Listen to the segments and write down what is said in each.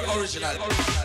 original.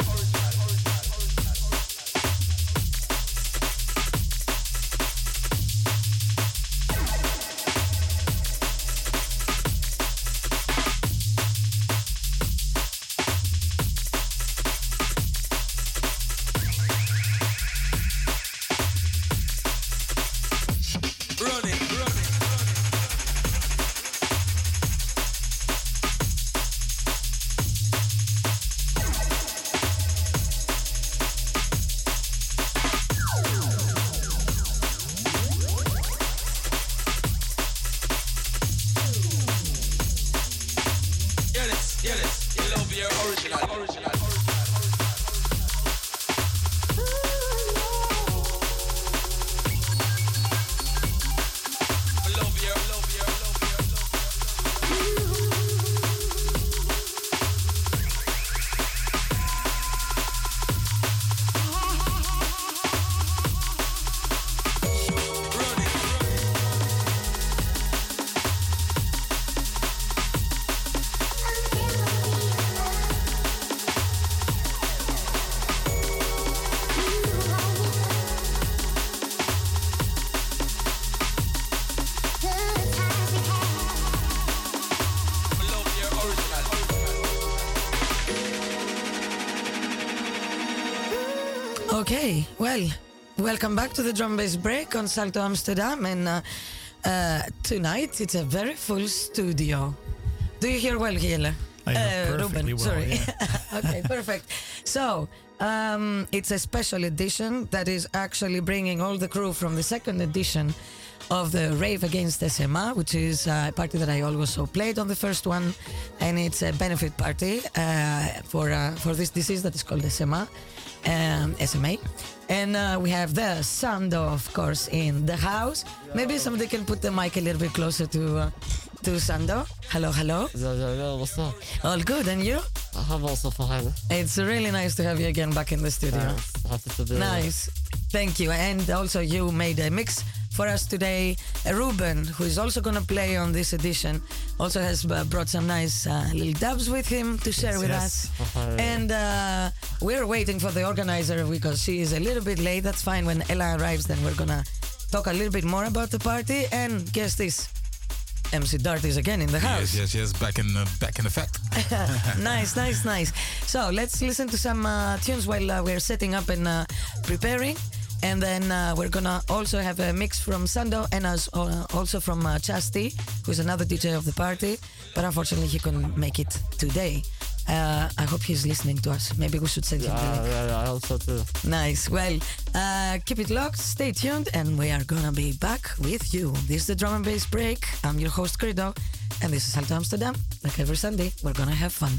Original. Well, welcome back to the drum bass break on Salto Amsterdam, and uh, uh, tonight it's a very full studio. Do you hear well, Giele? I hear uh, Ruben, well, sorry. Yeah. okay, perfect. So um, it's a special edition that is actually bringing all the crew from the second edition of the Rave Against SMA, which is a party that I also played on the first one, and it's a benefit party uh, for uh, for this disease that is called SMA, um, SMA. And uh, we have the Sando, of course, in the house. Maybe somebody can put the mic a little bit closer to uh, to Sando. Hello, hello. What's up? All good, and you? I'm also fine. It's really nice to have you again back in the studio. happy to be Nice. Thank you. And also, you made a mix for us today. Uh, Ruben, who is also going to play on this edition, also has uh, brought some nice uh, little dubs with him to share yes, with yes. us. And uh, we're waiting for the organizer because she is a little bit late. That's fine. When Ella arrives, then we're going to talk a little bit more about the party. And guess this. MC Dart is again in the house. Yes, yes, yes. Back in the back in effect. nice, nice, nice. So let's listen to some uh, tunes while uh, we're setting up and uh, preparing. And then uh, we're gonna also have a mix from Sando and as, uh, also from uh, Chaz T, who's another DJ of the party. But unfortunately, he couldn't make it today. Uh, I hope he's listening to us. Maybe we should send him the Yeah, link. yeah, yeah, I hope too. Nice. Well, uh, keep it locked, stay tuned, and we are gonna be back with you. This is the drum and bass break. I'm your host, Credo, and this is Salto Amsterdam. Like every Sunday, we're gonna have fun.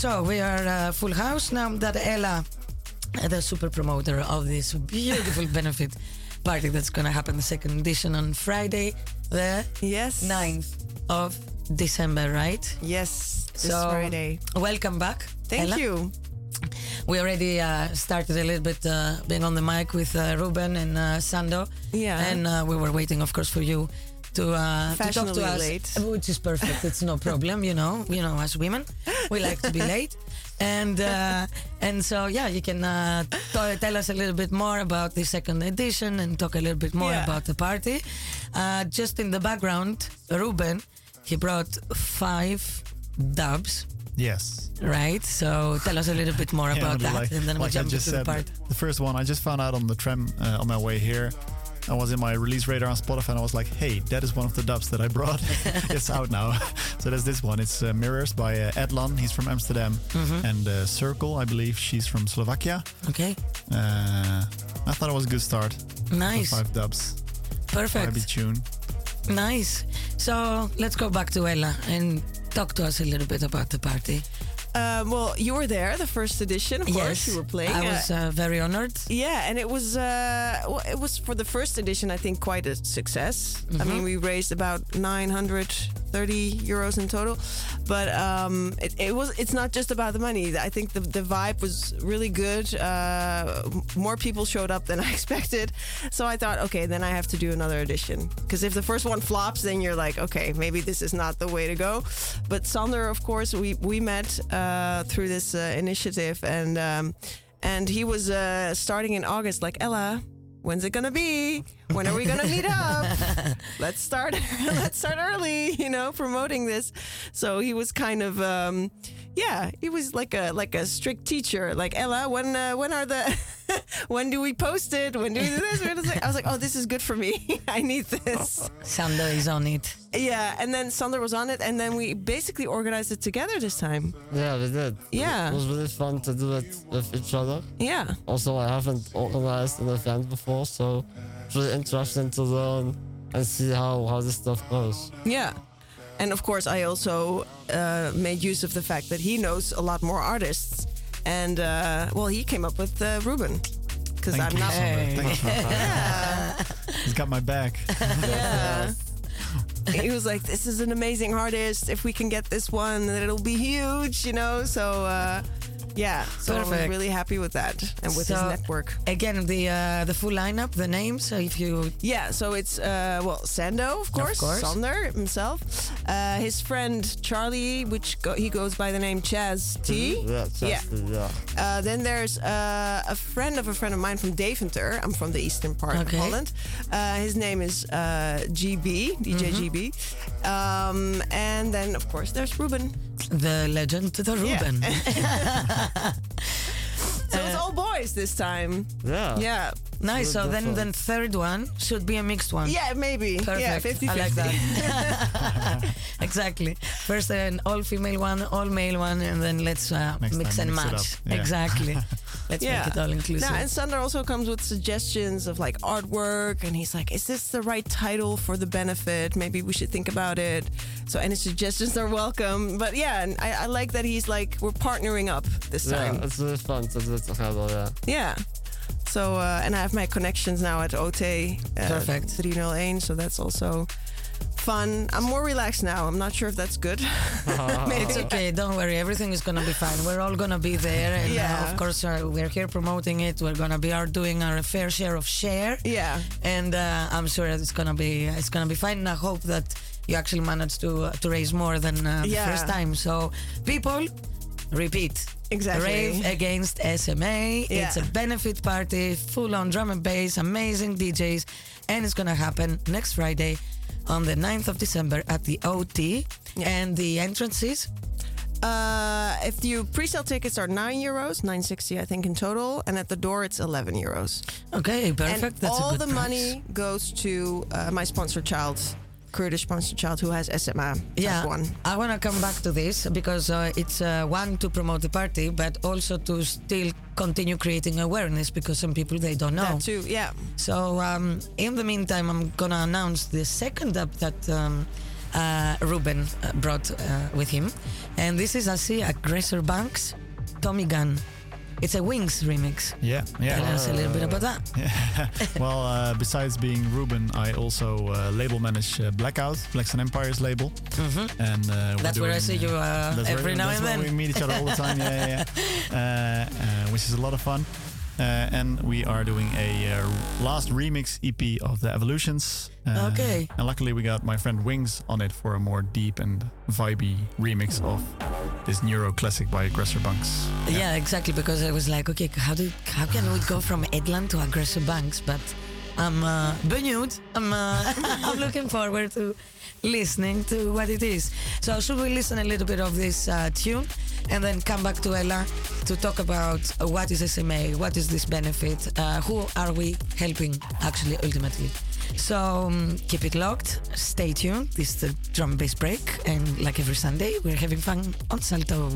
So we are uh, full house now that Ella, uh, the super promoter of this beautiful benefit party that's going to happen the second edition on Friday, the Yes. 9th of December, right? Yes. This So, Friday. Welcome back. Thank Ella. you. We already uh, started a little bit uh, being on the mic with uh, Ruben and uh, Sando. Yeah. And uh, we were waiting, of course, for you to, uh, to talk to us. late. Which is perfect. It's no problem, you know. You know, as women, we like to be late. And uh, and so yeah, you can uh, t- tell us a little bit more about the second edition and talk a little bit more Yeah. about the party. Uh, just in the background, Ruben, he brought five dubs, Yes. right? So tell us a little bit more Yeah, about that, like, and then we like jump just into the part. the first one I just found out on the tram uh, on my way here. I was in my release radar on Spotify and I was like, hey, that is one of the dubs that I brought. it's out now. so there's this one. It's uh, Mirrors by uh, Edlan. He's from Amsterdam. Mm-hmm. And uh, Circle, I believe she's from Slovakia. Okay, Uh, I thought it was a good start. nice, Five dubs. perfect. Vibe tune. Nice. So let's go back to Ella and talk to us a little bit about the party. Um, well, you were there, the first edition. Of course, you were playing. I Uh, was uh, very honored. Yeah, and it was uh, well, it was for the first edition. I think quite a success. I mean, we raised about 930 euros in total, but um, it, it was it's not just about the money. I think the the vibe was really good. Uh, more people showed up than I expected, so I thought, okay, then I have to do another edition because if the first one flops, then you're like, okay, maybe this is not the way to go. But Sander, of course, we we met uh, through this uh, initiative and. Um, and he was uh, starting in August, like Ella. When's it gonna be? When are we gonna meet up? let's start. let's start early. You know, promoting this. So he was kind of, um, yeah, he was like a like a strict teacher. Like Ella, when uh, when are the when do we post it? When do we do this? When is it? I was like, oh, this is good for me. I need this. Sander is on it. Yeah, and then Sander was on it, and then we basically organized it together this time. Yeah, we did. Yeah. It was really fun to do it with each other. Yeah. Also, I haven't organized an event before, so it's really interesting to learn and see how, how this stuff goes. Yeah. And of course, I also uh, made use of the fact that he knows a lot more artists. And uh, well, he came up with uh, Ruben. Because I'm you, not. Hey. Thank. Yeah. He's got my back. yeah. he was like, "This is an amazing artist. If we can get this one, then it'll be huge," you know. So, uh, yeah. So I was Perfect. really happy with that and with his network. Again, the uh, the full lineup, the names. So if you Yeah, so it's uh, well Sando, of course, course. Sander himself, uh, his friend Charlie, which go- he goes by the name Chaz T. Yeah, Yeah. just, yeah. Uh, then there's uh, a friend of a friend of mine from Deventer. I'm from the eastern part Okay. of Holland. Uh, his name is uh, GB, DJ Mm-hmm. GB. Um, and then of course there's Ruben. The legend, to the Ruben. So it's all boys this time. Yeah. Yeah. nice. So Good then the third one should be a mixed one. Yeah, maybe. Perfect. Yeah, 50 I like that. exactly. First an all female one, all male one, and then let's uh, mix time and mix match. Yeah. Exactly. Let's Yeah. make it all inclusive. Now, and Sander also comes with suggestions of like artwork, and he's like, "Is this the right title for the benefit? Maybe we should think about it." So, any suggestions are welcome. But yeah, and I, I like that he's like, we're partnering up this time." Yeah, time. it's really fun to do it together, yeah. Yeah. So, uh, and I have my connections now at OT. Uh, Perfect. 301, so that's also fun. I'm more relaxed now. I'm not sure if that's good. Maybe. It's okay, don't worry. Everything is gonna be fine. We're all gonna be there, and uh, Yeah. of course uh, we're here promoting it. We're gonna be out doing our fair share of share, Yeah. and uh, I'm sure it's gonna be it's gonna be fine. And I hope that you actually manage to uh, to raise more than uh, the Yeah. first time. So people, repeat. Exactly. Rave against SMA. Yeah. It's a benefit party, full on drum and bass, amazing DJs, and it's gonna happen next Friday on the 9th of December at the OT. And the entrances Uh, if you pre-sale tickets are nine euros, nine sixty, I think in total, and at the door it's eleven euros. Okay, perfect. And That's all the price. money goes to uh, my sponsor child, Kurdish sponsor child, who has SMA. Yeah, one. I want to come back to this because uh, it's uh, one to promote the party, but also to still continue creating awareness because some people they don't know. That too. Yeah. So um, in the meantime, I'm gonna announce the second up that um, uh, Ruben uh, brought uh, with him. And this is, I see, Agressor Bunx, Tommy Gunn. It's a Wings remix. Yeah, yeah. Tell yeah. us a little bit about that. well, uh, besides being Ruben, I also uh, label manage uh, Blackout, Black Sun Empire's label, and uh, Mm-hmm. That's where I doing, see you uh, every where, now that's and where then. we meet each other all the time. Yeah, yeah, yeah. Uh, uh, which is a lot of fun. Uh, and we are doing a uh, last remix EP of the Evolutions. Uh, Okay. And luckily, we got my friend Wings on it for a more deep and vibey remix of this Neuro classic by Agressor Bunx. Yeah. exactly. Because I was like, okay, how do how can we go from Edland to Agressor Bunx? But I'm uh, benieuwd. I'm uh, I'm looking forward to listening to what it is. So should we listen a little bit of this uh, tune and then come back to Ella to talk about what is SMA, what is this benefit, uh, who are we helping actually ultimately. So um, keep it locked, stay tuned. This is the drum bass break, and like every Sunday, we're having fun on Salto.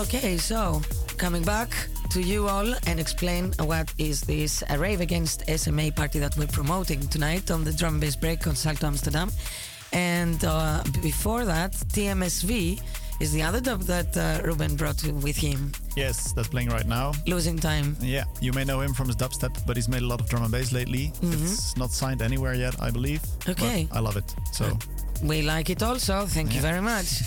Okay, so coming back to you all and explain what is this a rave against SMA party that we're promoting tonight on the drum and bass break on Salto Amsterdam. And uh, before that, TMSV is the other dub that uh, Ruben brought with him. Yes, that's playing right now. Losing time. Yeah, you may know him from his dubstep, but he's made a lot of drum and bass lately. It's not signed anywhere yet, I believe. Okay. I love it. So We like it also. Thank you very much.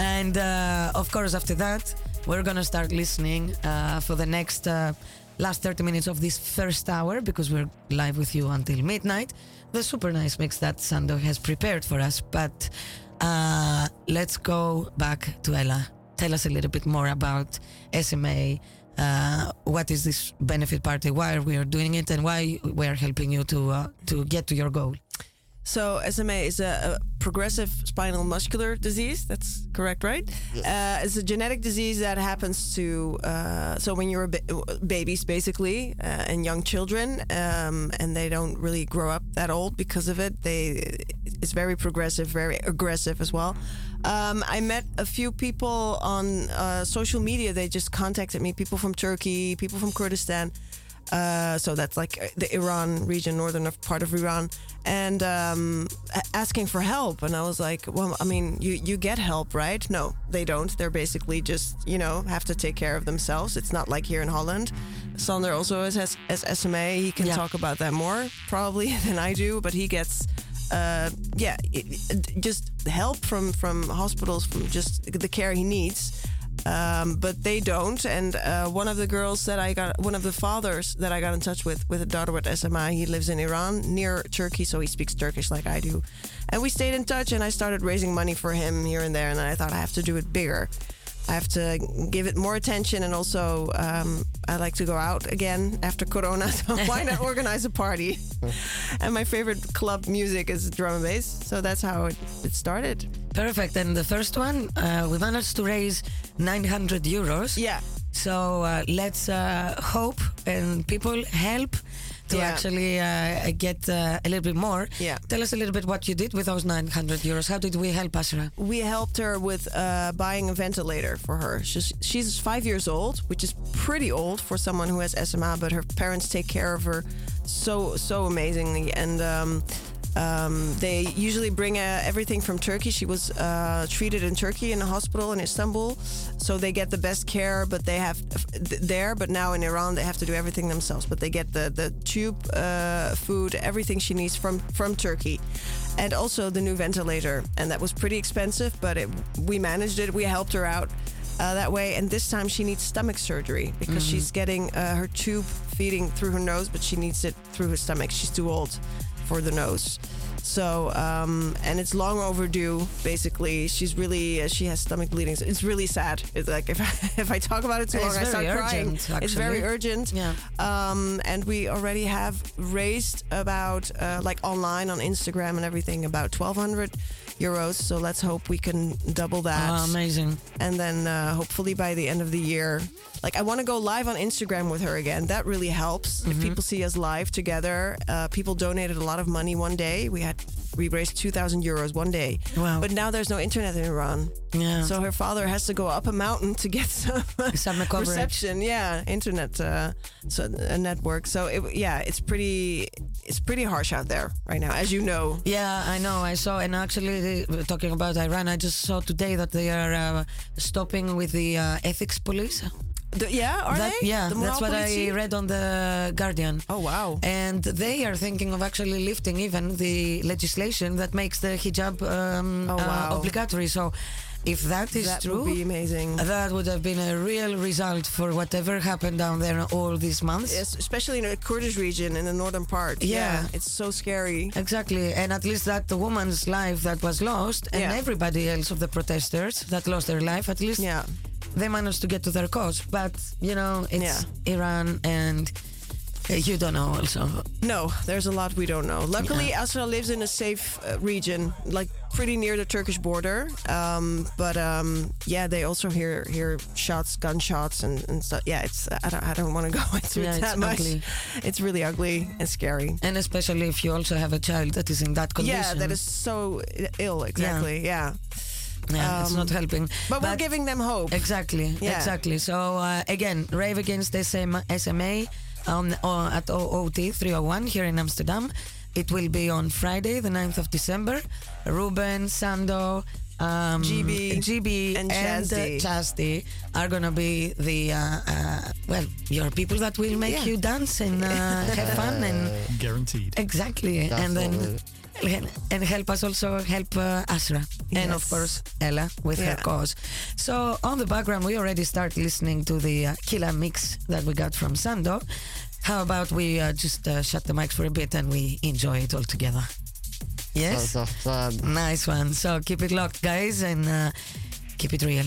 And uh, of course, after that, we're gonna start listening uh, for the next uh, last 30 minutes of this first hour because we're live with you until midnight. The super nice mix that Sando has prepared for us. But uh, let's go back to Ella. Tell us a little bit more about SMA. Uh, what is this benefit party? Why we are doing it, and why we are helping you to uh, to get to your goal? So SMA is a, a progressive spinal muscular disease. That's correct, right? Uh, it's a genetic disease that happens to. Uh, so when you're a ba- babies, basically, uh, and young children, um, and they don't really grow up that old because of it. They it's very progressive, very aggressive as well. Um, I met a few people on uh, social media. They just contacted me. People from Turkey, people from Kurdistan. Uh, so that's like uh, the Iran region, northern of- part of Iran, and um, asking for help. And I was like, well, I mean, you you get help, right? No, they don't. They're basically just you know have to take care of themselves. It's not like here in Holland. Sander also has, has, has SMA. He can Yeah. talk about that more probably than I do, but he gets. Uh, yeah, it, it- just help from from hospitals, from just the care he needs um, but they don't. And uh, one of the girls that I got, one of the fathers that I got in touch with, with a daughter with SMA, he lives in Iran near Turkey, so he speaks Turkish like I do. And we stayed in touch, and I started raising money for him here and there. And I thought I have to do it bigger. I have to give it more attention, and also um, I like to go out again after Corona. So why not organize a party? and my favorite club music is drum and bass, so that's how it, it started. Perfect. And the first one, uh, we managed to raise 900 euros. Yeah. So uh, let's uh, hope and people help to Yeah. actually uh, get uh, a little bit more. Yeah. Tell us a little bit what you did with those 900 euros. How did we help Asra? we helped her with uh, buying a ventilator for her. She's, she's five years old, which is pretty old for someone who has SMA, but her parents take care of her so, so amazingly. And um, um, they usually bring uh, everything from Turkey. She was uh, treated in Turkey in a hospital in Istanbul, so they get the best care. But they have th- there, but now in Iran they have to do everything themselves. But they get the the tube uh, food, everything she needs from from Turkey, and also the new ventilator. And that was pretty expensive, but it, we managed it. We helped her out. Uh, that way, and this time she needs stomach surgery because she's getting uh, her tube feeding through her nose, but she needs it through her stomach. She's too old for the nose. So, um, and it's long overdue. Basically, she's really uh, she has stomach bleeding. So it's really sad. It's like if I, if I talk about it too long, I start very crying. urgent, It's very urgent. Yeah. Um, and we already have raised about uh, like online on Instagram and everything about 1,200 euros. So let's hope we can double that Ah, amazing. and then uh, hopefully by the end of the year like i want to go live on instagram with her again that really helps Mm-hmm. if people see us live together uh, people donated a lot of money one day we had we raised 2000 euros one day Wow. but now there's no internet in iran Yeah. so her father has to go up a mountain to get some, Some reception yeah internet uh, so a network so it, yeah it's pretty it's pretty harsh out there right now as you know Yeah, I know. I saw, and actually, uh, talking about Iran, I just saw today that they are uh, stopping with the uh, ethics police. The- yeah are That- they Yeah, The that's what I read on the Guardian. oh wow And they are thinking of actually lifting even the legislation that makes the hijab um, Oh, uh, wow. obligatory. So, if that is that true, would be amazing that would have been a real result for whatever happened down there all these months. Yes, especially in the Kurdish region in the northern part. Yeah. it's so scary. Exactly, and at least that the woman's life that was lost, and Yeah. everybody else of the protesters that lost their life, at least Yeah, they managed to get to their cause. But you know, it's Iran, and uh, you don't know also. no, there's a lot we don't know. Luckily, Asra lives in a safe uh, region, like pretty near the Turkish border. Um, but um, yeah, they also hear hear shots, gunshots, and, and stuff. Yeah, it's I don't, I don't want to go into Yeah, it it's much. ugly. It's really ugly and scary. And especially if you also have a child that is in that condition. Yeah, that is so ill. Exactly. Yeah. Yeah, it's Um, not helping. But, we're giving them hope. Exactly, Yeah. exactly. So uh, again, Rave Against SMA, SMA on, on, at OOT 301 here in Amsterdam. It will be on Friday, the 9th of December. Ruben, Sando, um, GB, GB, and and, uh, Chaz T. Chasti are gonna be the uh, uh, well, your people that will make Yeah. you dance and uh, have fun and Guaranteed. exactly, and then Definitely. And, help us also help uh, Asra and of course Ella with her cause. So on the background, we already start listening to the uh, killer mix that we got from Sando. How about we uh, just uh, shut the mics for a bit and we enjoy it all together? Yes, fun. nice one. So keep it locked, guys, and uh, keep it real.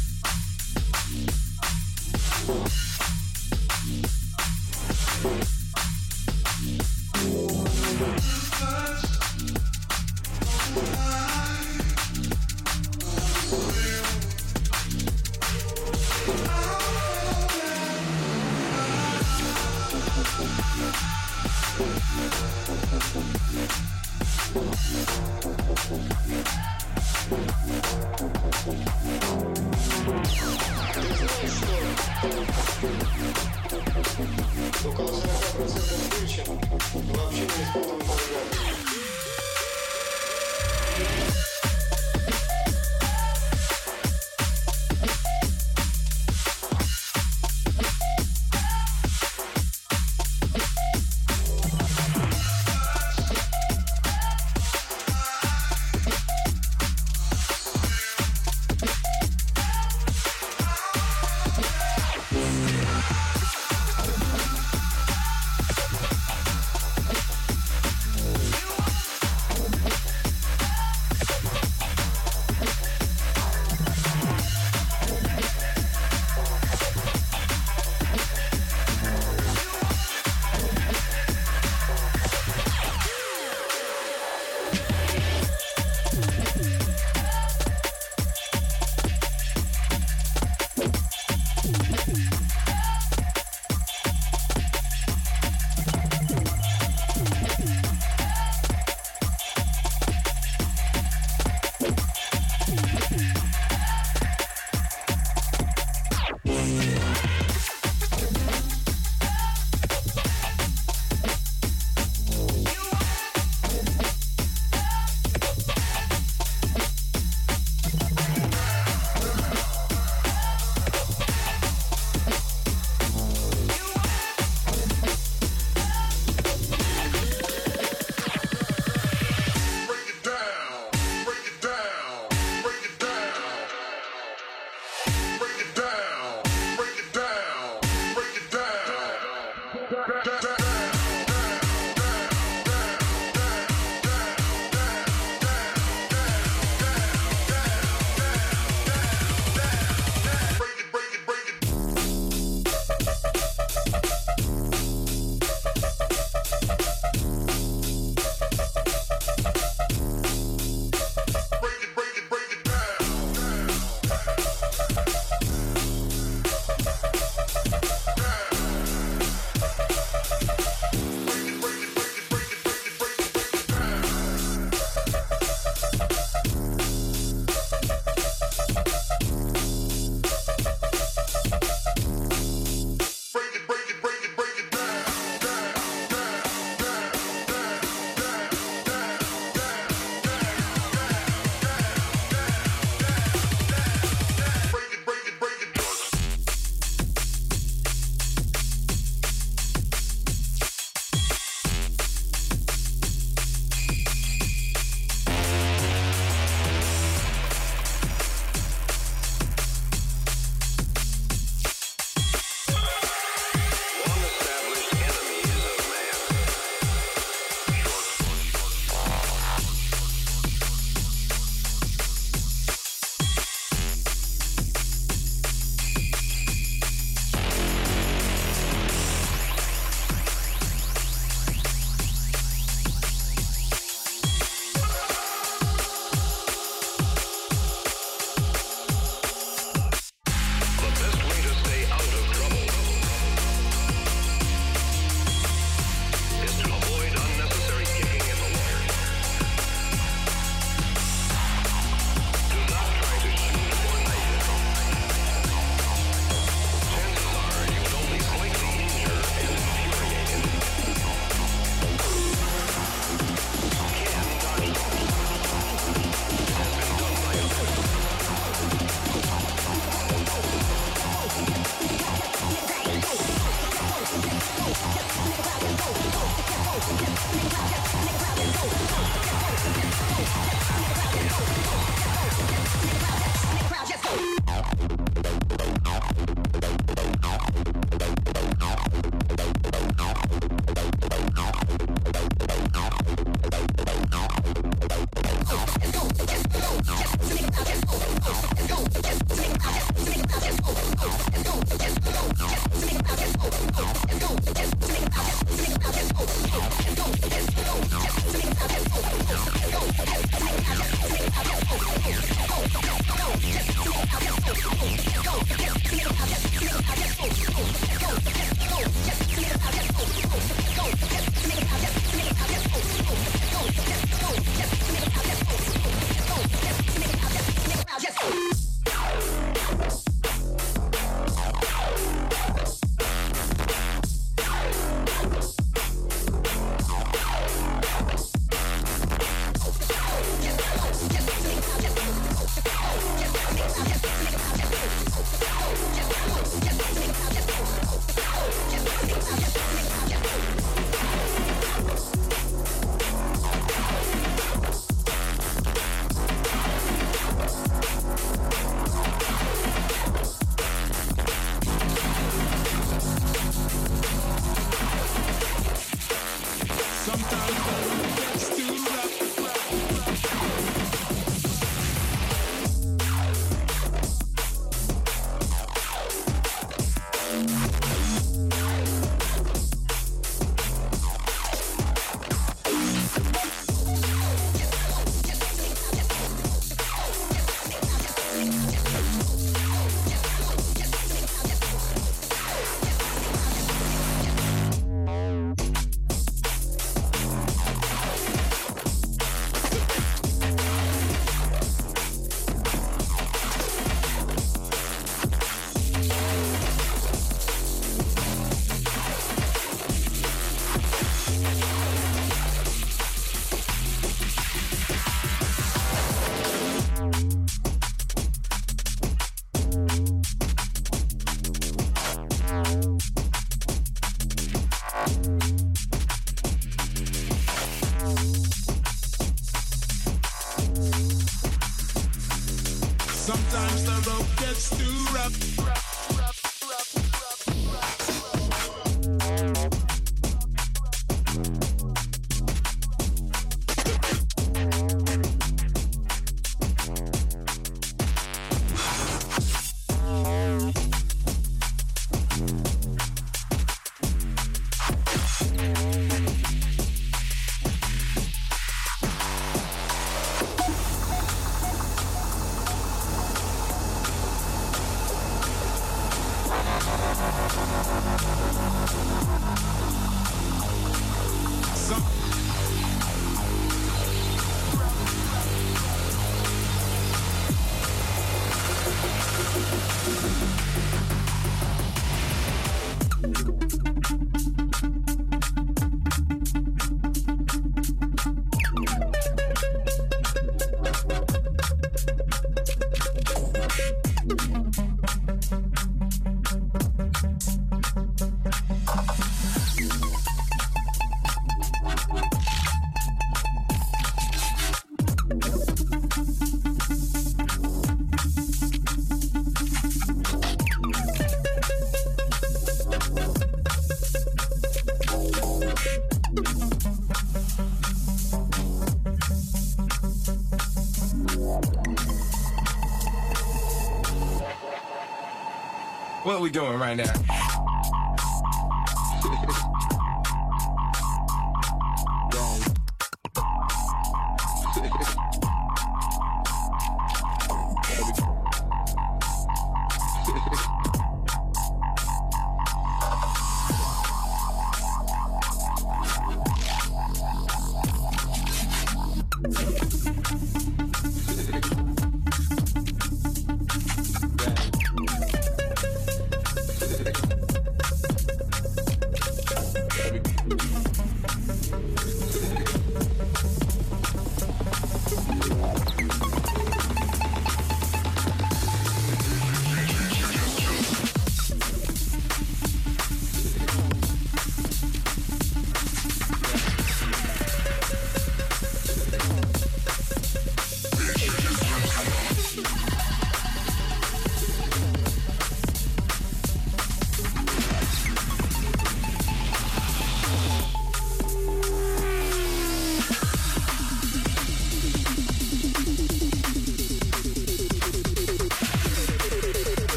we doing right now?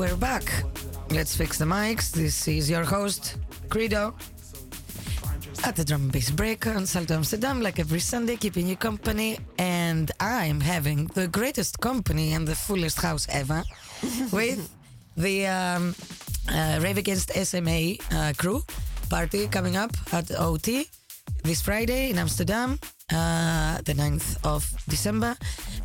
We're back. Let's fix the mics. This is your host, Credo. At the drum and bass break on Salto Amsterdam, like every Sunday, keeping you company. And I'm having the greatest company and the fullest house ever with the um, uh, Rave Against SMA uh, crew party coming up at OT this Friday in Amsterdam, uh, the 9th of December.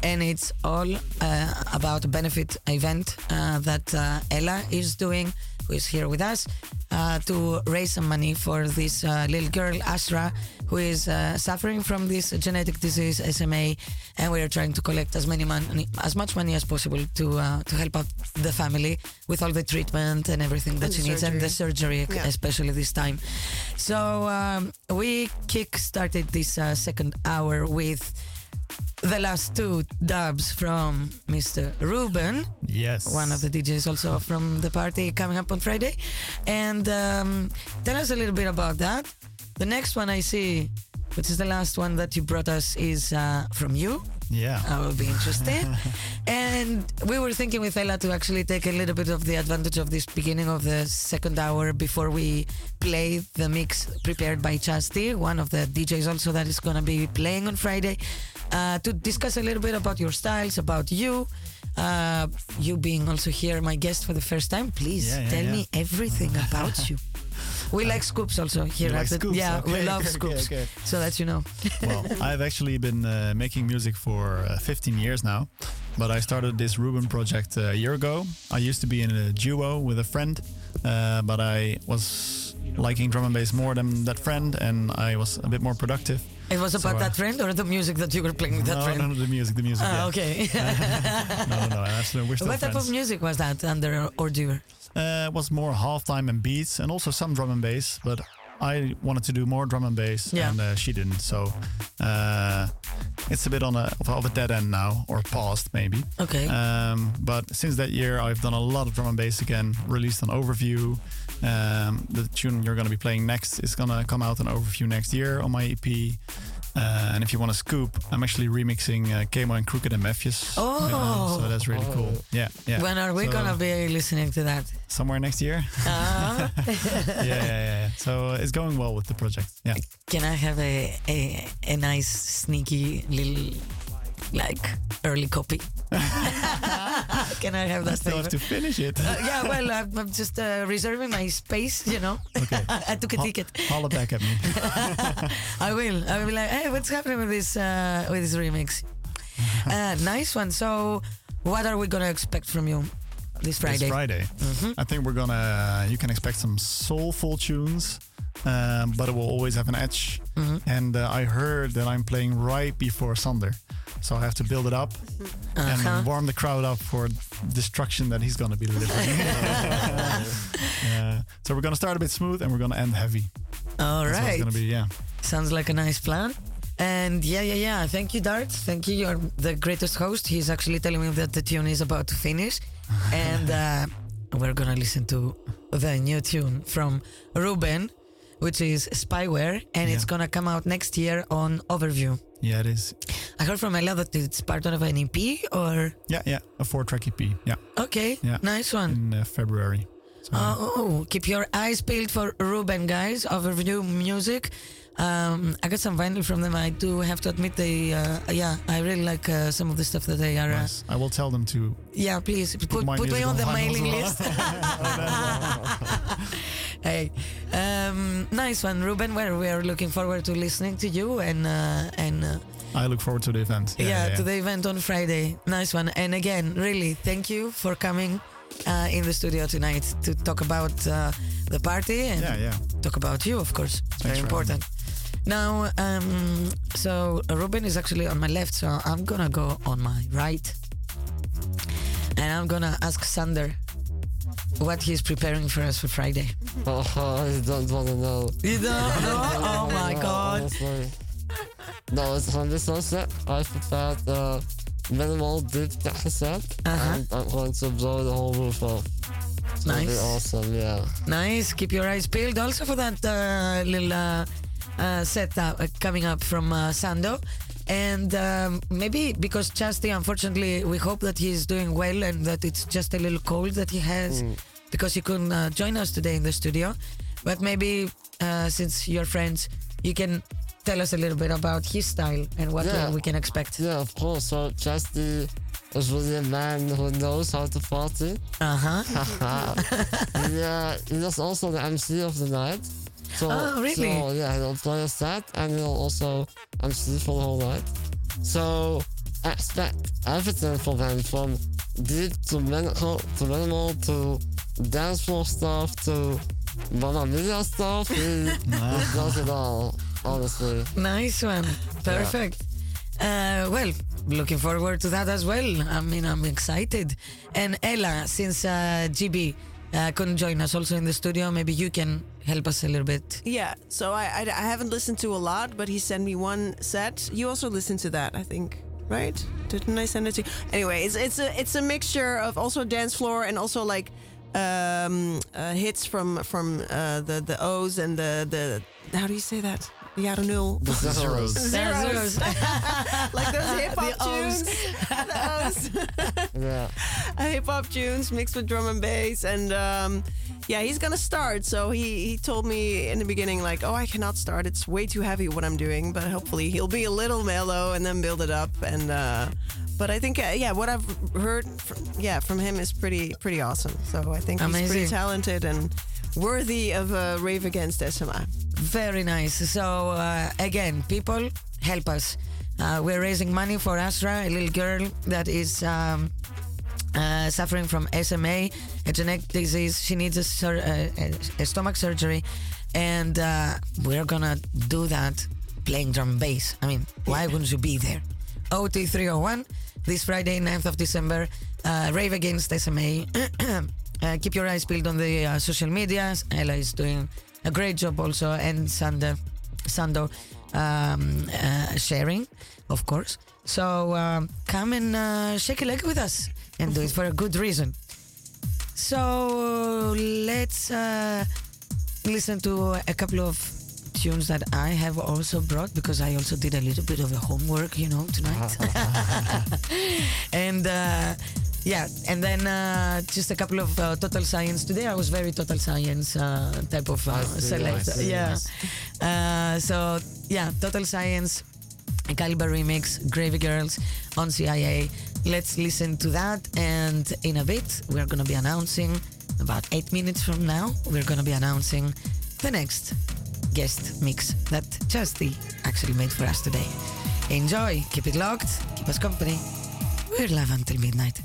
And it's all uh, about a benefit event uh, that uh, Ella is doing, who is here with us, uh, to raise some money for this uh, little girl, Asra, who is uh, suffering from this genetic disease, SMA. And we are trying to collect as many money, as much money as possible to uh, to help out the family with all the treatment and everything that And she needs, and the surgery, Yeah. especially this time. So um, we kick started this uh, second hour with the last two dubs from Mr. Ruben, Yes. one of the DJs also from the party coming up on Friday. And um, tell us a little bit about that. The next one I see, which is the last one that you brought us, is uh, from you. Yeah. I will be interested. and we were thinking with Ella to actually take a little bit of the advantage of this beginning of the second hour before we play the mix prepared by Chaz T, one of the DJs also that is going to be playing on Friday, uh, to discuss a little bit about your styles, about you. Uh, you being also here, my guest for the first time, please Yeah, yeah, tell yeah. me everything about you. We like scoops also here. Like the- scoops? Yeah, we love okay, scoops. okay. So that you know. well, I've actually been uh, making music for uh, 15 years now, but I started this Ruben project uh, a year ago. I used to be in a duo with a friend, uh, but I was liking drum and bass more than that friend, and I was a bit more productive. It was So, about uh, that friend or the music that you were playing with that no, friend? no, no, the music, the music. Ah, yeah. okay. No, no, no. Actually, we're still what type of music was that under Ordure? Uh, it was more halftime and beats, and also some drum and bass. But I wanted to do more drum and bass, Yeah. and uh, she didn't. So uh, it's a bit on a of, a- of a dead end now, or paused maybe. Okay. Um, but since that year, I've done a lot of drum and bass again. Released an overview. Um, the tune you're going to be playing next is going to come out an overview next year on my EP. Uh, and if you want to scoop, I'm actually remixing uh, Camo and Krooked and Mefjus. Oh. so that's really cool. Yeah, yeah. when are we So, gonna be listening to that? Somewhere next year. Ah, yeah, yeah, yeah, yeah. So uh, it's going well with the project. Yeah. can I have a, a a nice sneaky little like early copy? can I have I that still have to finish it. Uh, yeah, well, I'm, I'm just uh, reserving my space, you know. Okay. I took a Ho- ticket. Holla back at me. I will. I will be like, hey, what's happening with this uh, with this remix? Uh, nice one. So, what are we gonna expect from you this Friday? This Friday. Mm-hmm. I think we're gonna. You can expect some soulful tunes, um, but it will always have an edge. Mm-hmm. And uh, I heard that I'm playing right before Sander, so I have to build it up Uh-huh. and warm the crowd up for destruction that he's gonna be delivering. uh, so we're gonna start a bit smooth and we're gonna end heavy. All That's right. it's gonna be. Yeah. Sounds like a nice plan. And yeah, yeah, yeah. Thank you, Dart. Thank you. You're the greatest host. He's actually telling me that the tune is about to finish. and uh, we're going to listen to the new tune from Ruben, which is Spyware. And it's going to come out next year on Overview. Yeah, it is. I heard from Ella that it's part of an EP or. Yeah, yeah. A four-track EP. Yeah, Okay, Yeah. nice one. in uh, February. So, Oh, keep your eyes peeled for Ruben, guys. Overview music. Um, I got some vinyl from them. I do have to admit, they, uh, yeah, I really like uh, some of the stuff that they are. Uh, nice. I will tell them to yeah, please put, my put me on the mailing well. list. hey, um, nice one, Ruben. Well, we are looking forward to listening to you and uh, and uh, I look forward to the event. yeah, to the event on Friday. Nice one. And again, really, thank you for coming uh, in the studio tonight to talk about uh, the party and Yeah, yeah. talk about you, of course. It's very for having important. Now, um, so Ruben is actually on my left, so I'm gonna go on my right, and I'm gonna ask Sander what he's preparing for us for Friday. Oh, I don't want to know. You don't know? Oh my god! honestly. No, it's be so sick. I prepared uh, minimal deep cassette, Uh-huh. and I'm going to blow the whole roof off. It's Nice. awesome, yeah. Nice. Keep your eyes peeled also for that uh, little uh, set uh, coming up from uh, Sando. And um, maybe because Chaz T, unfortunately, we hope that he's doing well and that it's just a little cold that he has because he couldn't uh, join us today in the studio. But maybe uh, since you're friends, you can tell us a little bit about his style and what Yeah. uh, we can expect. Yeah, of course. So Chaz T is really a man who knows how to party. Uh huh. yeah, he is also the MC of the night. So, Oh, really? So, yeah, he'll play a set and he'll also MC for the whole night. So, expect everything from him from deep to minimal to, minimal to dance floor stuff to Mamma Mia stuff. He, he does it all, honestly. Nice one. Perfect. Uh, well, looking forward to that as well. I mean, I'm excited. And Ella, since uh, GB uh, couldn't join us also in the studio, maybe you can help us a little bit. Yeah, so I, I, I haven't listened to a lot, but he sent me one set. You also listened to that, I think, right? Didn't I send it to you? Anyway, it's it's a it's a mixture of also dance floor and also like um, uh, hits from from uh, the the O's and the the how do you say that? Jaren nul. The Zeros. Zeros. like those hip hop The O's. tunes. the O's. Yeah. hip hop tunes mixed with drum and bass, and um, yeah, he's gonna start. So he he told me in the beginning like, oh, I cannot start. It's way too heavy what I'm doing. But hopefully he'll be a little mellow and then build it up. And uh, but I think uh, yeah, what I've heard from, yeah from him is pretty pretty awesome. So I think he's pretty talented and worthy of a rave against SMA. Very nice. So, uh, again, people, help us. Uh, we're raising money for Asra, a little girl that is um, uh, suffering from SMA, a genetic disease. She needs a, sur- uh, a, stomach surgery, and uh, we're gonna do that playing drum and bass. I mean, why wouldn't you be there? OT301 this Friday, 9th of December. Uh, Rave Against SMA. uh, keep your eyes peeled on the uh, social medias. Ella is doing a great job also, and Sando, Sando um, uh, sharing, of course. So um, come and uh, shake a leg with us and do it for a good reason. So let's uh, listen to a couple of tunes that I have also brought because I also did a little bit of a homework, you know, tonight. and uh, yeah, and then uh, just a couple of uh, total science. Today I was very total science uh, type of uh, I see, select. Yeah. Uh, so yeah, total science. A Calibre remix, Gravy Girls on CIA. Let's listen to that, and in a bit we're gonna be announcing. About eight minutes from now, we're gonna be announcing the next guest mix that Chaz T actually made for us today. Enjoy, keep it locked, keep us company. We're live until midnight.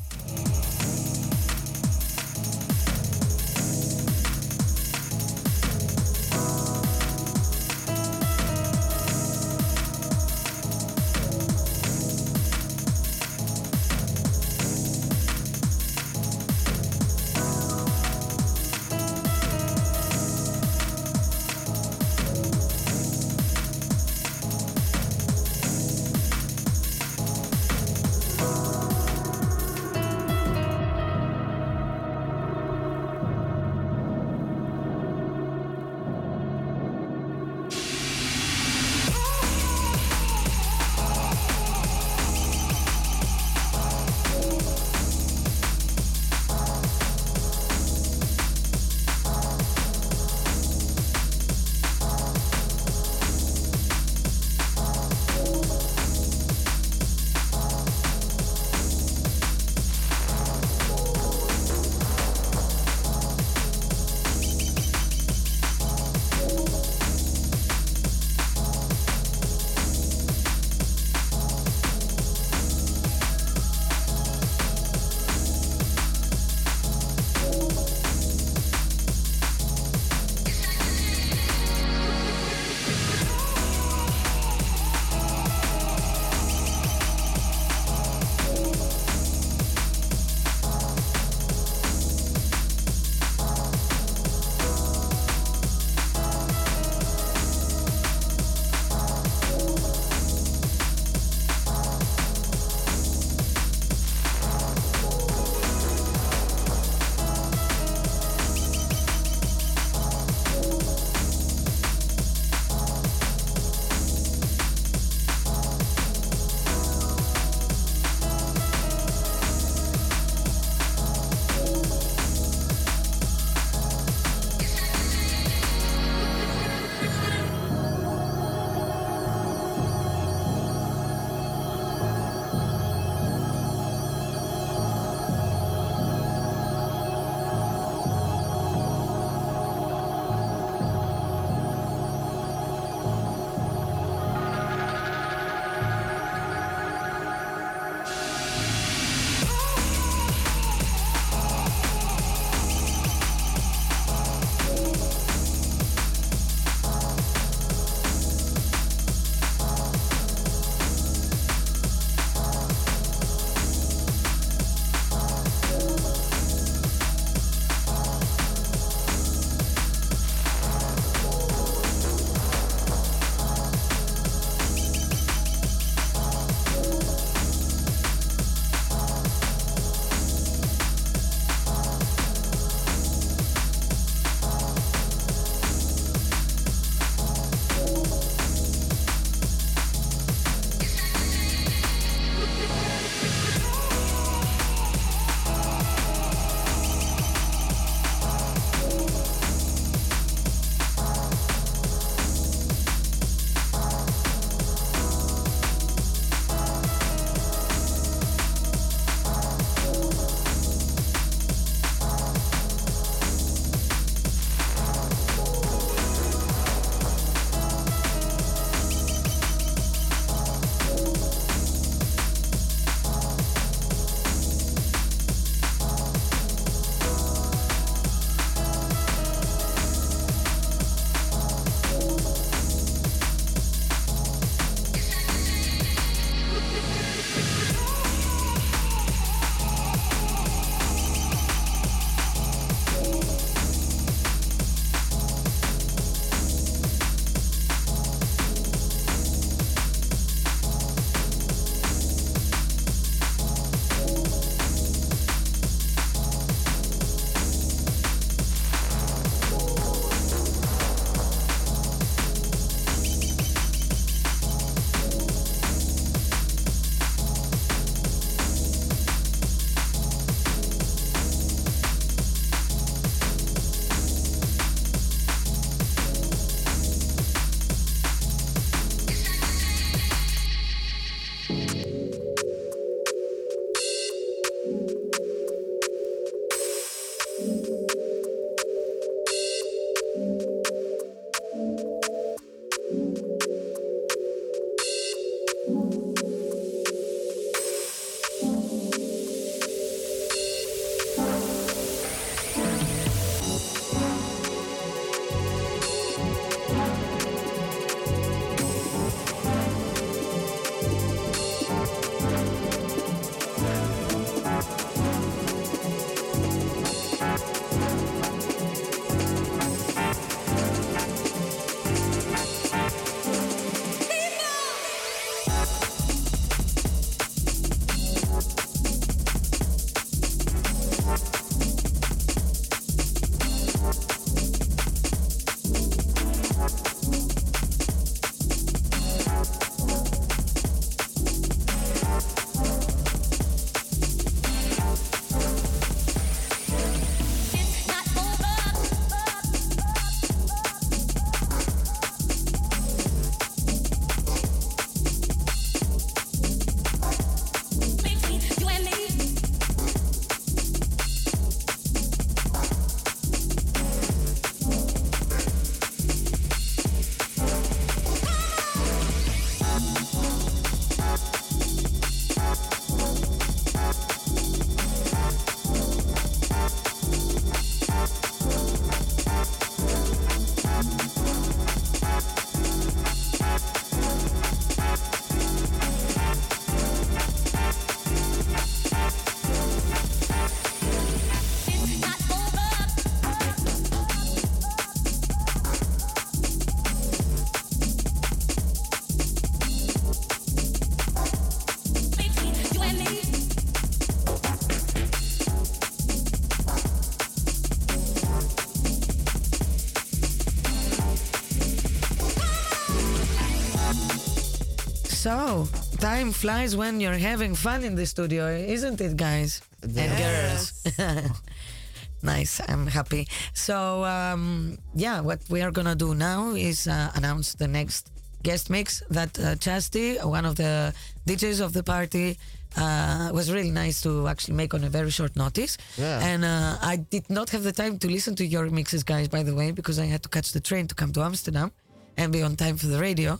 So, time flies when you're having fun in the studio, isn't it, guys and girls? nice, I'm happy. So, um, yeah, what we are gonna do now is uh, announce the next guest mix that uh, Chaz T, one of the DJs of the party, uh, was really nice to actually make on a very short notice. Yeah. And uh, I did not have the time to listen to your mixes, guys, by the way, because I had to catch the train to come to Amsterdam and be on time for the radio.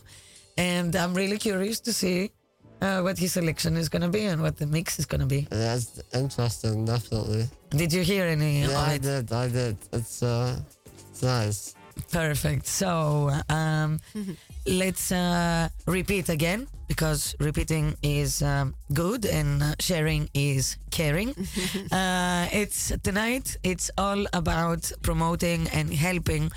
And I'm really curious to see uh, what his selection is going to be and what the mix is going to be. That's interesting, definitely. Did you hear any Yeah, I did. I did. It's uh, it's nice. Perfect. So um, let's uh, repeat again because repeating is um, good and uh, sharing is caring. uh, it's tonight. It's all about promoting and helping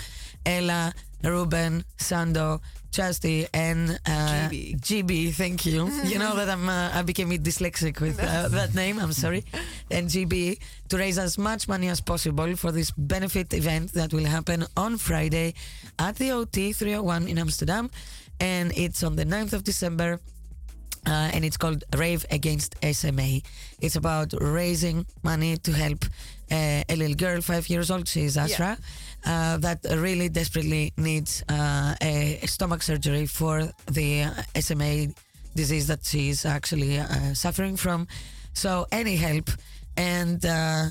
Ella, Ruben, Sando, Chaz T, and uh, GB. GB. Thank you. you know that I'm uh, I became dyslexic with uh, that name. I'm sorry. And GB to raise as much money as possible for this benefit event that will happen on Friday at the OT 301 in Amsterdam, and it's on the 9th of December. Uh, and it's called Rave Against SMA. It's about raising money to help uh, a little girl, five years old, she's Asra, uh, that really desperately needs uh, a stomach surgery for the SMA disease that she's actually uh, suffering from. So, any help and uh,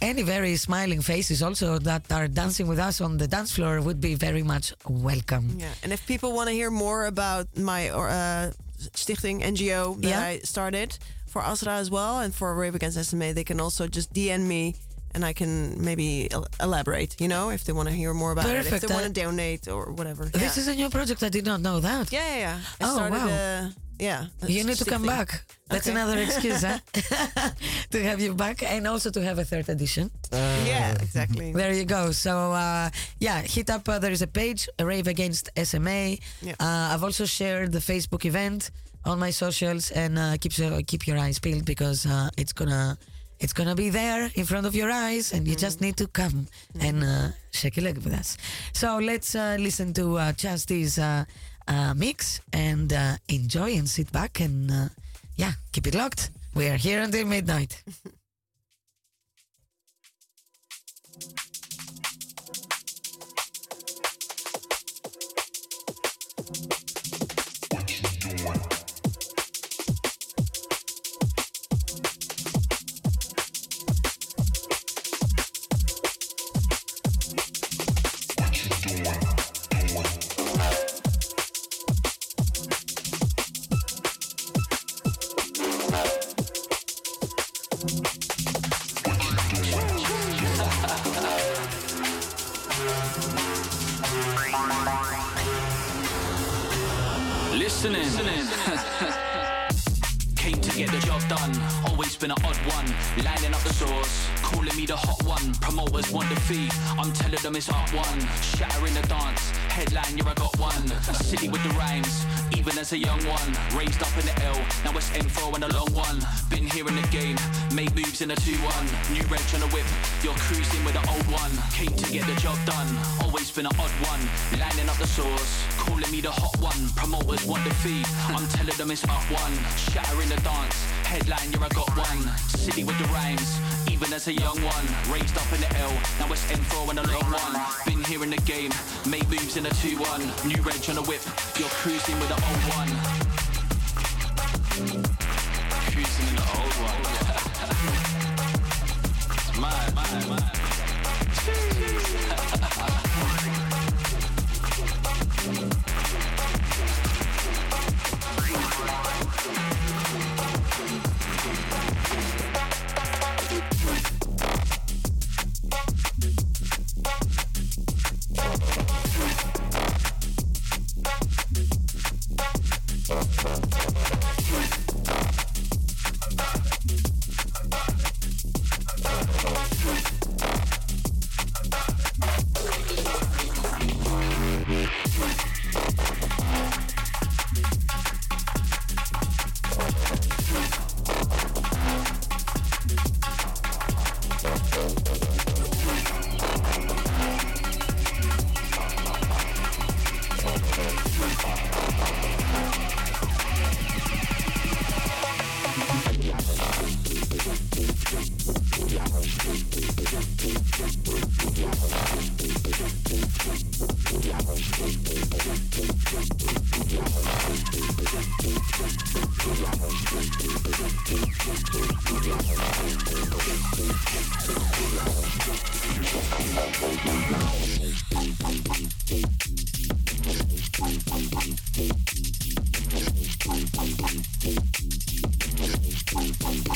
any very smiling faces also that are dancing with us on the dance floor would be very much welcome. Yeah, and if people want to hear more about my uh, stichting NGO that Yeah. I started for Asra as well and for Rave Against SMA, they can also just DM me and I can maybe el- elaborate. You know, if they want to hear more about it, if they want to donate or whatever. This is a new project. I did not know that. yeah, yeah, yeah. I Oh, started. wow. Uh, yeah, You need to come stichting. back. That's Okay. another excuse, huh? to have you back and also to have a third edition. Uh, Yeah, exactly. There you go. So, uh, yeah, hit up. Uh, there is a page, Rave Against SMA. Yeah. Uh, I've also shared the Facebook event on my socials, and uh, keep your keep your eyes peeled because uh, it's gonna it's gonna be there in front of your eyes, and you just need to come and uh, shake a leg with us. So let's uh, listen to uh, Chaz T's uh, uh, mix and uh, enjoy and sit back and uh, yeah, keep it locked. We are here until midnight. one. Shattering the dance. Headline, you're I got one. City with the rhymes. Even as a young one. Raised up in the L. Now it's M4 and a long one. Been here in the game. Made moves in a 2-1. New wrench on the whip. You're cruising with the old one. Came to get the job done. Always been an odd one. Lining up the source. Calling me the hot one. Promoters want the fee. I'm telling them it's up one. Shattering the dance. Headline, you're I got one. City with the rhymes. Even as a young one. Raised up in the L. Now it's M4 and a long one. Been here in the game. Made moves in a 2-1. New wrench on the whip. You're cruising with the old one. Thank you.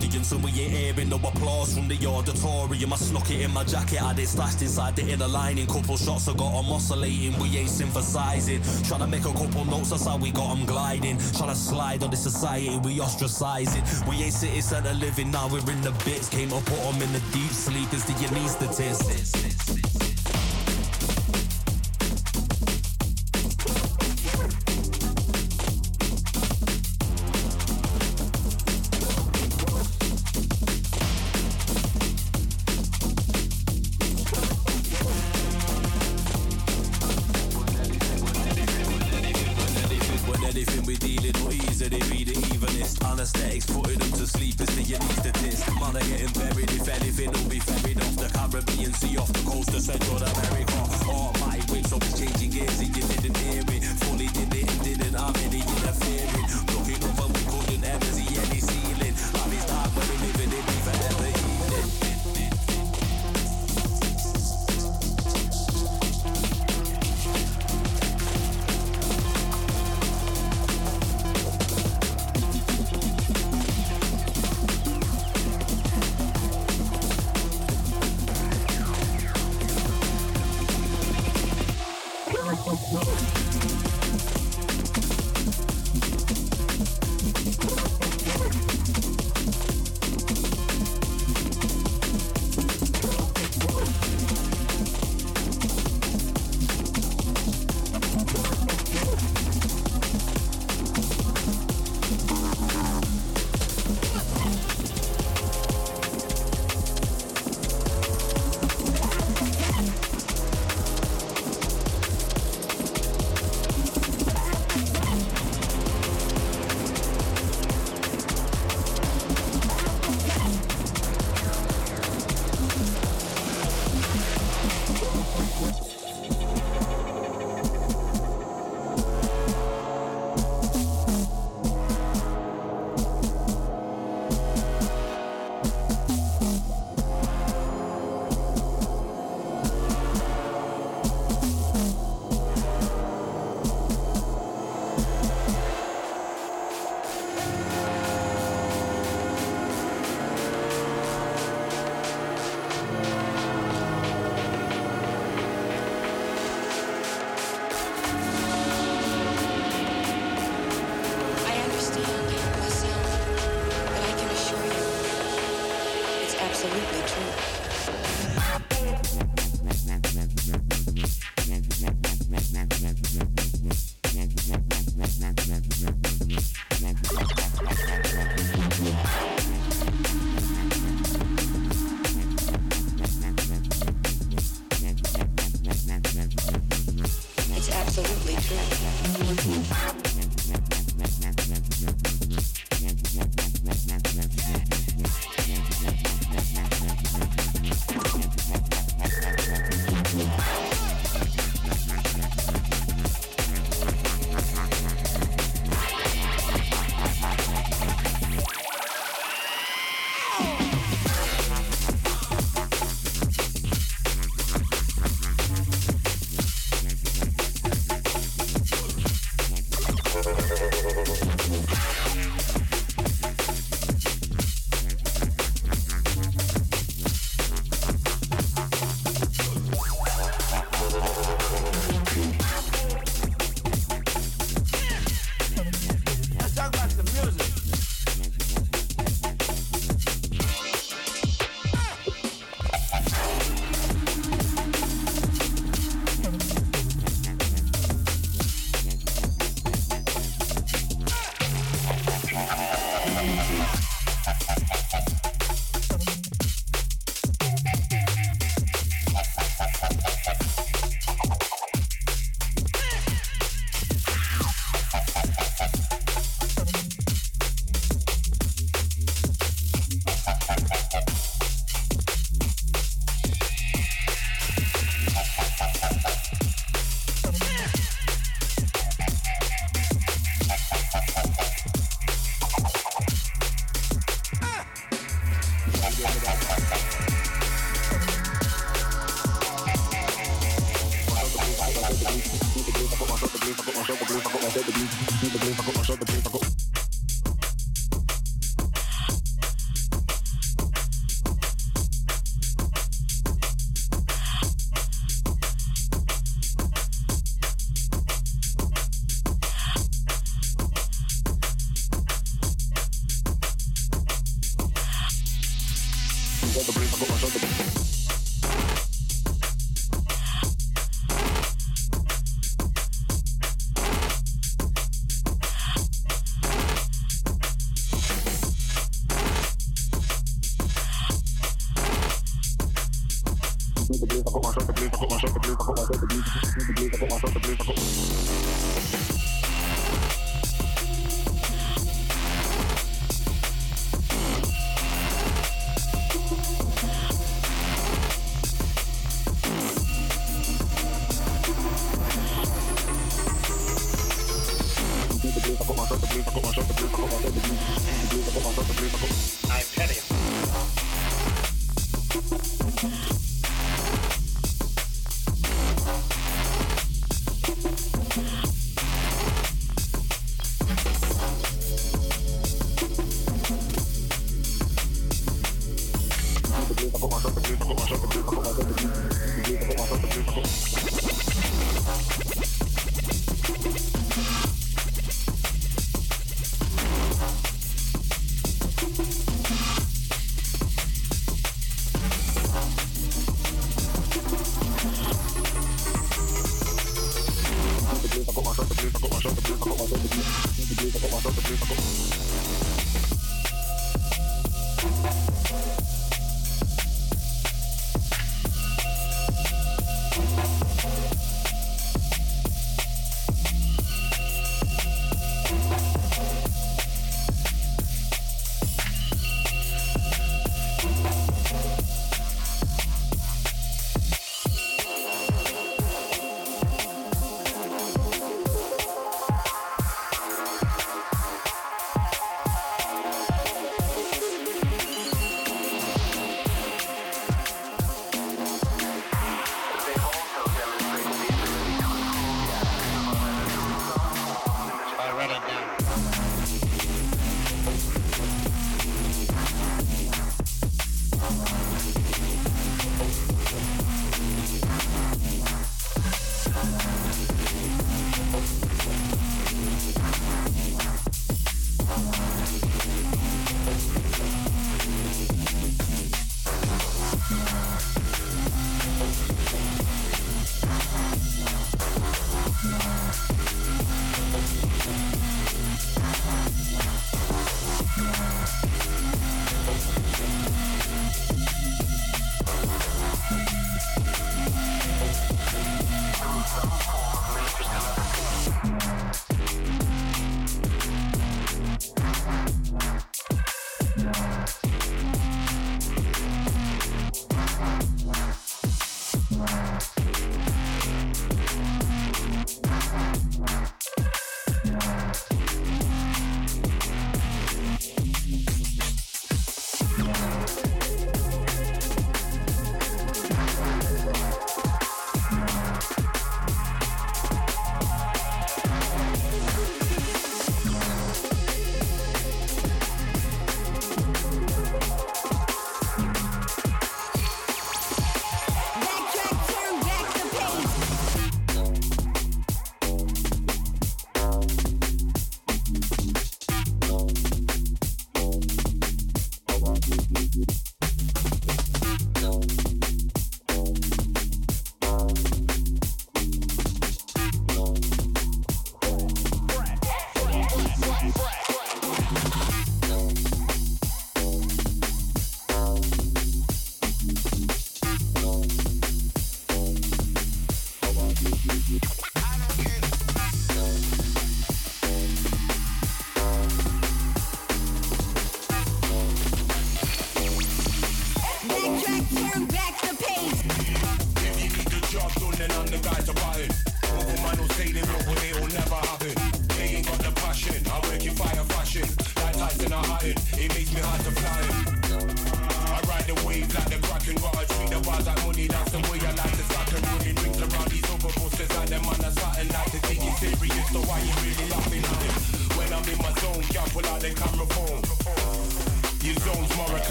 Audience, and we ain't hearing no applause from the auditorium. I snuck it in my jacket, had it stashed inside the inner lining. Couple shots, I got 'em oscillating, we ain't synthesizing. Trying to make a couple notes, that's how we got got 'em gliding. Trying to slide on the society, we ostracizing. We ain't city center living, now we're in the bits. Came to put 'em in the deep sleep, is the anesthetist.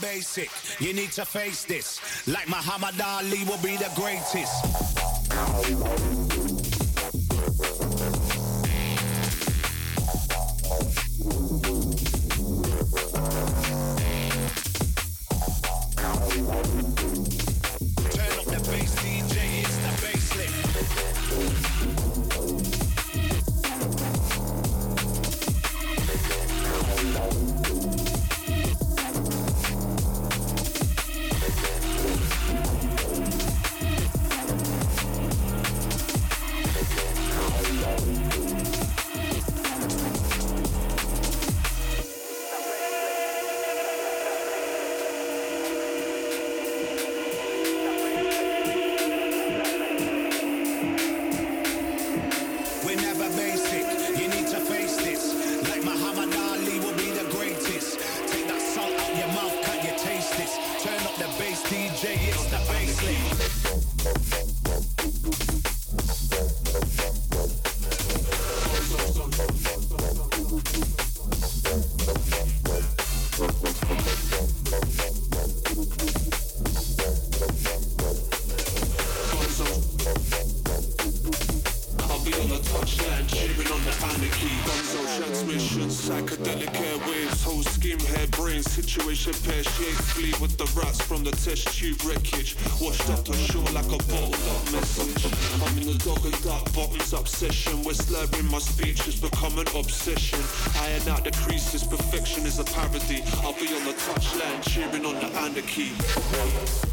Basic. You need to face this. Like Muhammad Ali will be the greatest. From tube wreckage. Washed up to shore like a bottled up message. I'm in the dog and duck bottoms obsession. Where slurring my speech has become an obsession. Iron out the creases, perfection is a parody. I'll be on the touchline, cheering on the anarchy.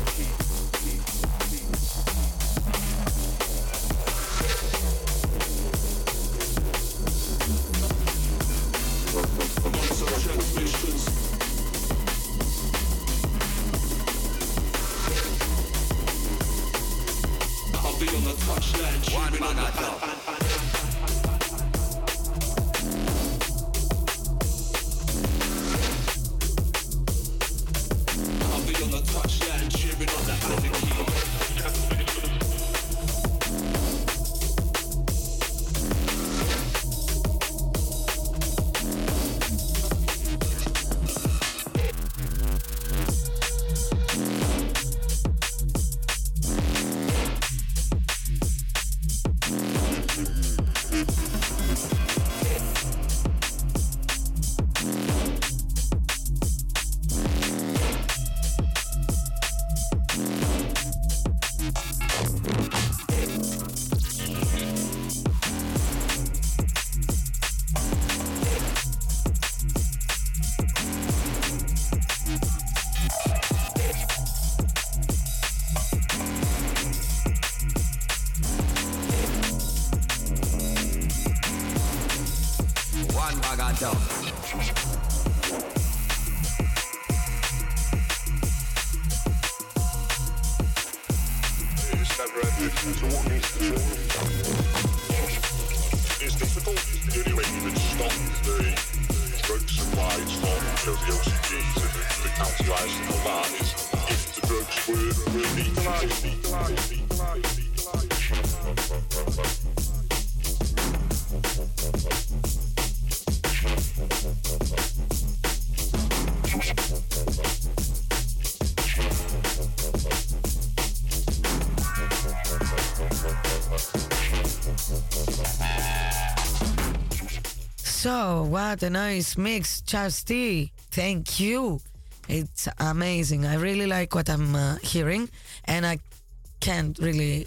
So, what a nice mix, Chaz T. Thank you. It's amazing. I really like what I'm uh, hearing, and I can't really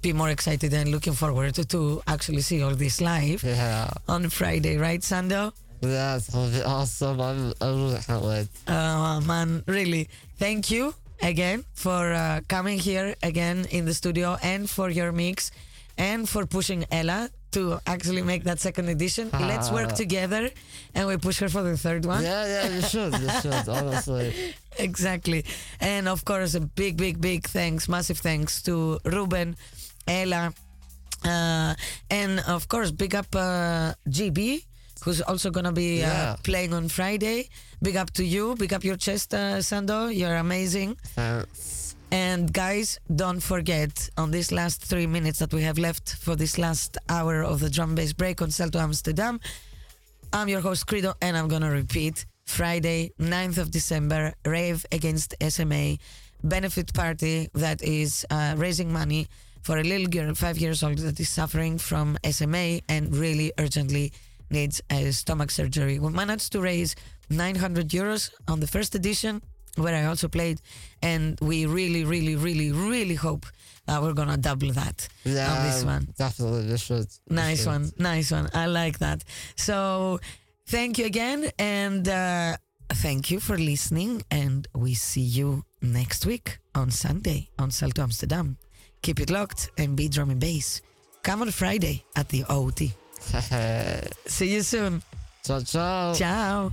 be more excited and looking forward to, to actually see all this live Yeah. on Friday, right, Sando? Be awesome. I'm, I really can't wait. Uh, man, really, thank you again for uh, coming here again in the studio and for your mix and for pushing Ella to actually make that second edition. Let's work Ah. together and we push her for the third one. Yeah, yeah, you should, you should, honestly. exactly. And of course, a big, big, big thanks, massive thanks to Ruben, Ella, uh, and of course, big up uh, GB, who's also going to be Yeah. uh, playing on Friday. Big up to you. Big up your chest, uh, Sando. You're amazing. Thanks. And guys, don't forget on these last three minutes that we have left for this last hour of the drum bass break on Salto Amsterdam, I'm your host Credo, and I'm gonna repeat Friday, 9th of December, Rave Against SMA benefit party that is uh, raising money for a little girl, five years old, that is suffering from SMA and really urgently needs a stomach surgery. We managed to raise 900 euros on the first edition, where I also played, and we really, really, really, really hope that we're gonna double that Yeah, on this one. definitely, you should. Nice should. one, nice one. I like that. So, thank you again, and uh, thank you for listening. And we see you next week on Sunday on Salto Amsterdam. Keep it locked and be drum and bass. Come on Friday at the OT. see you soon. Ciao, ciao. Ciao.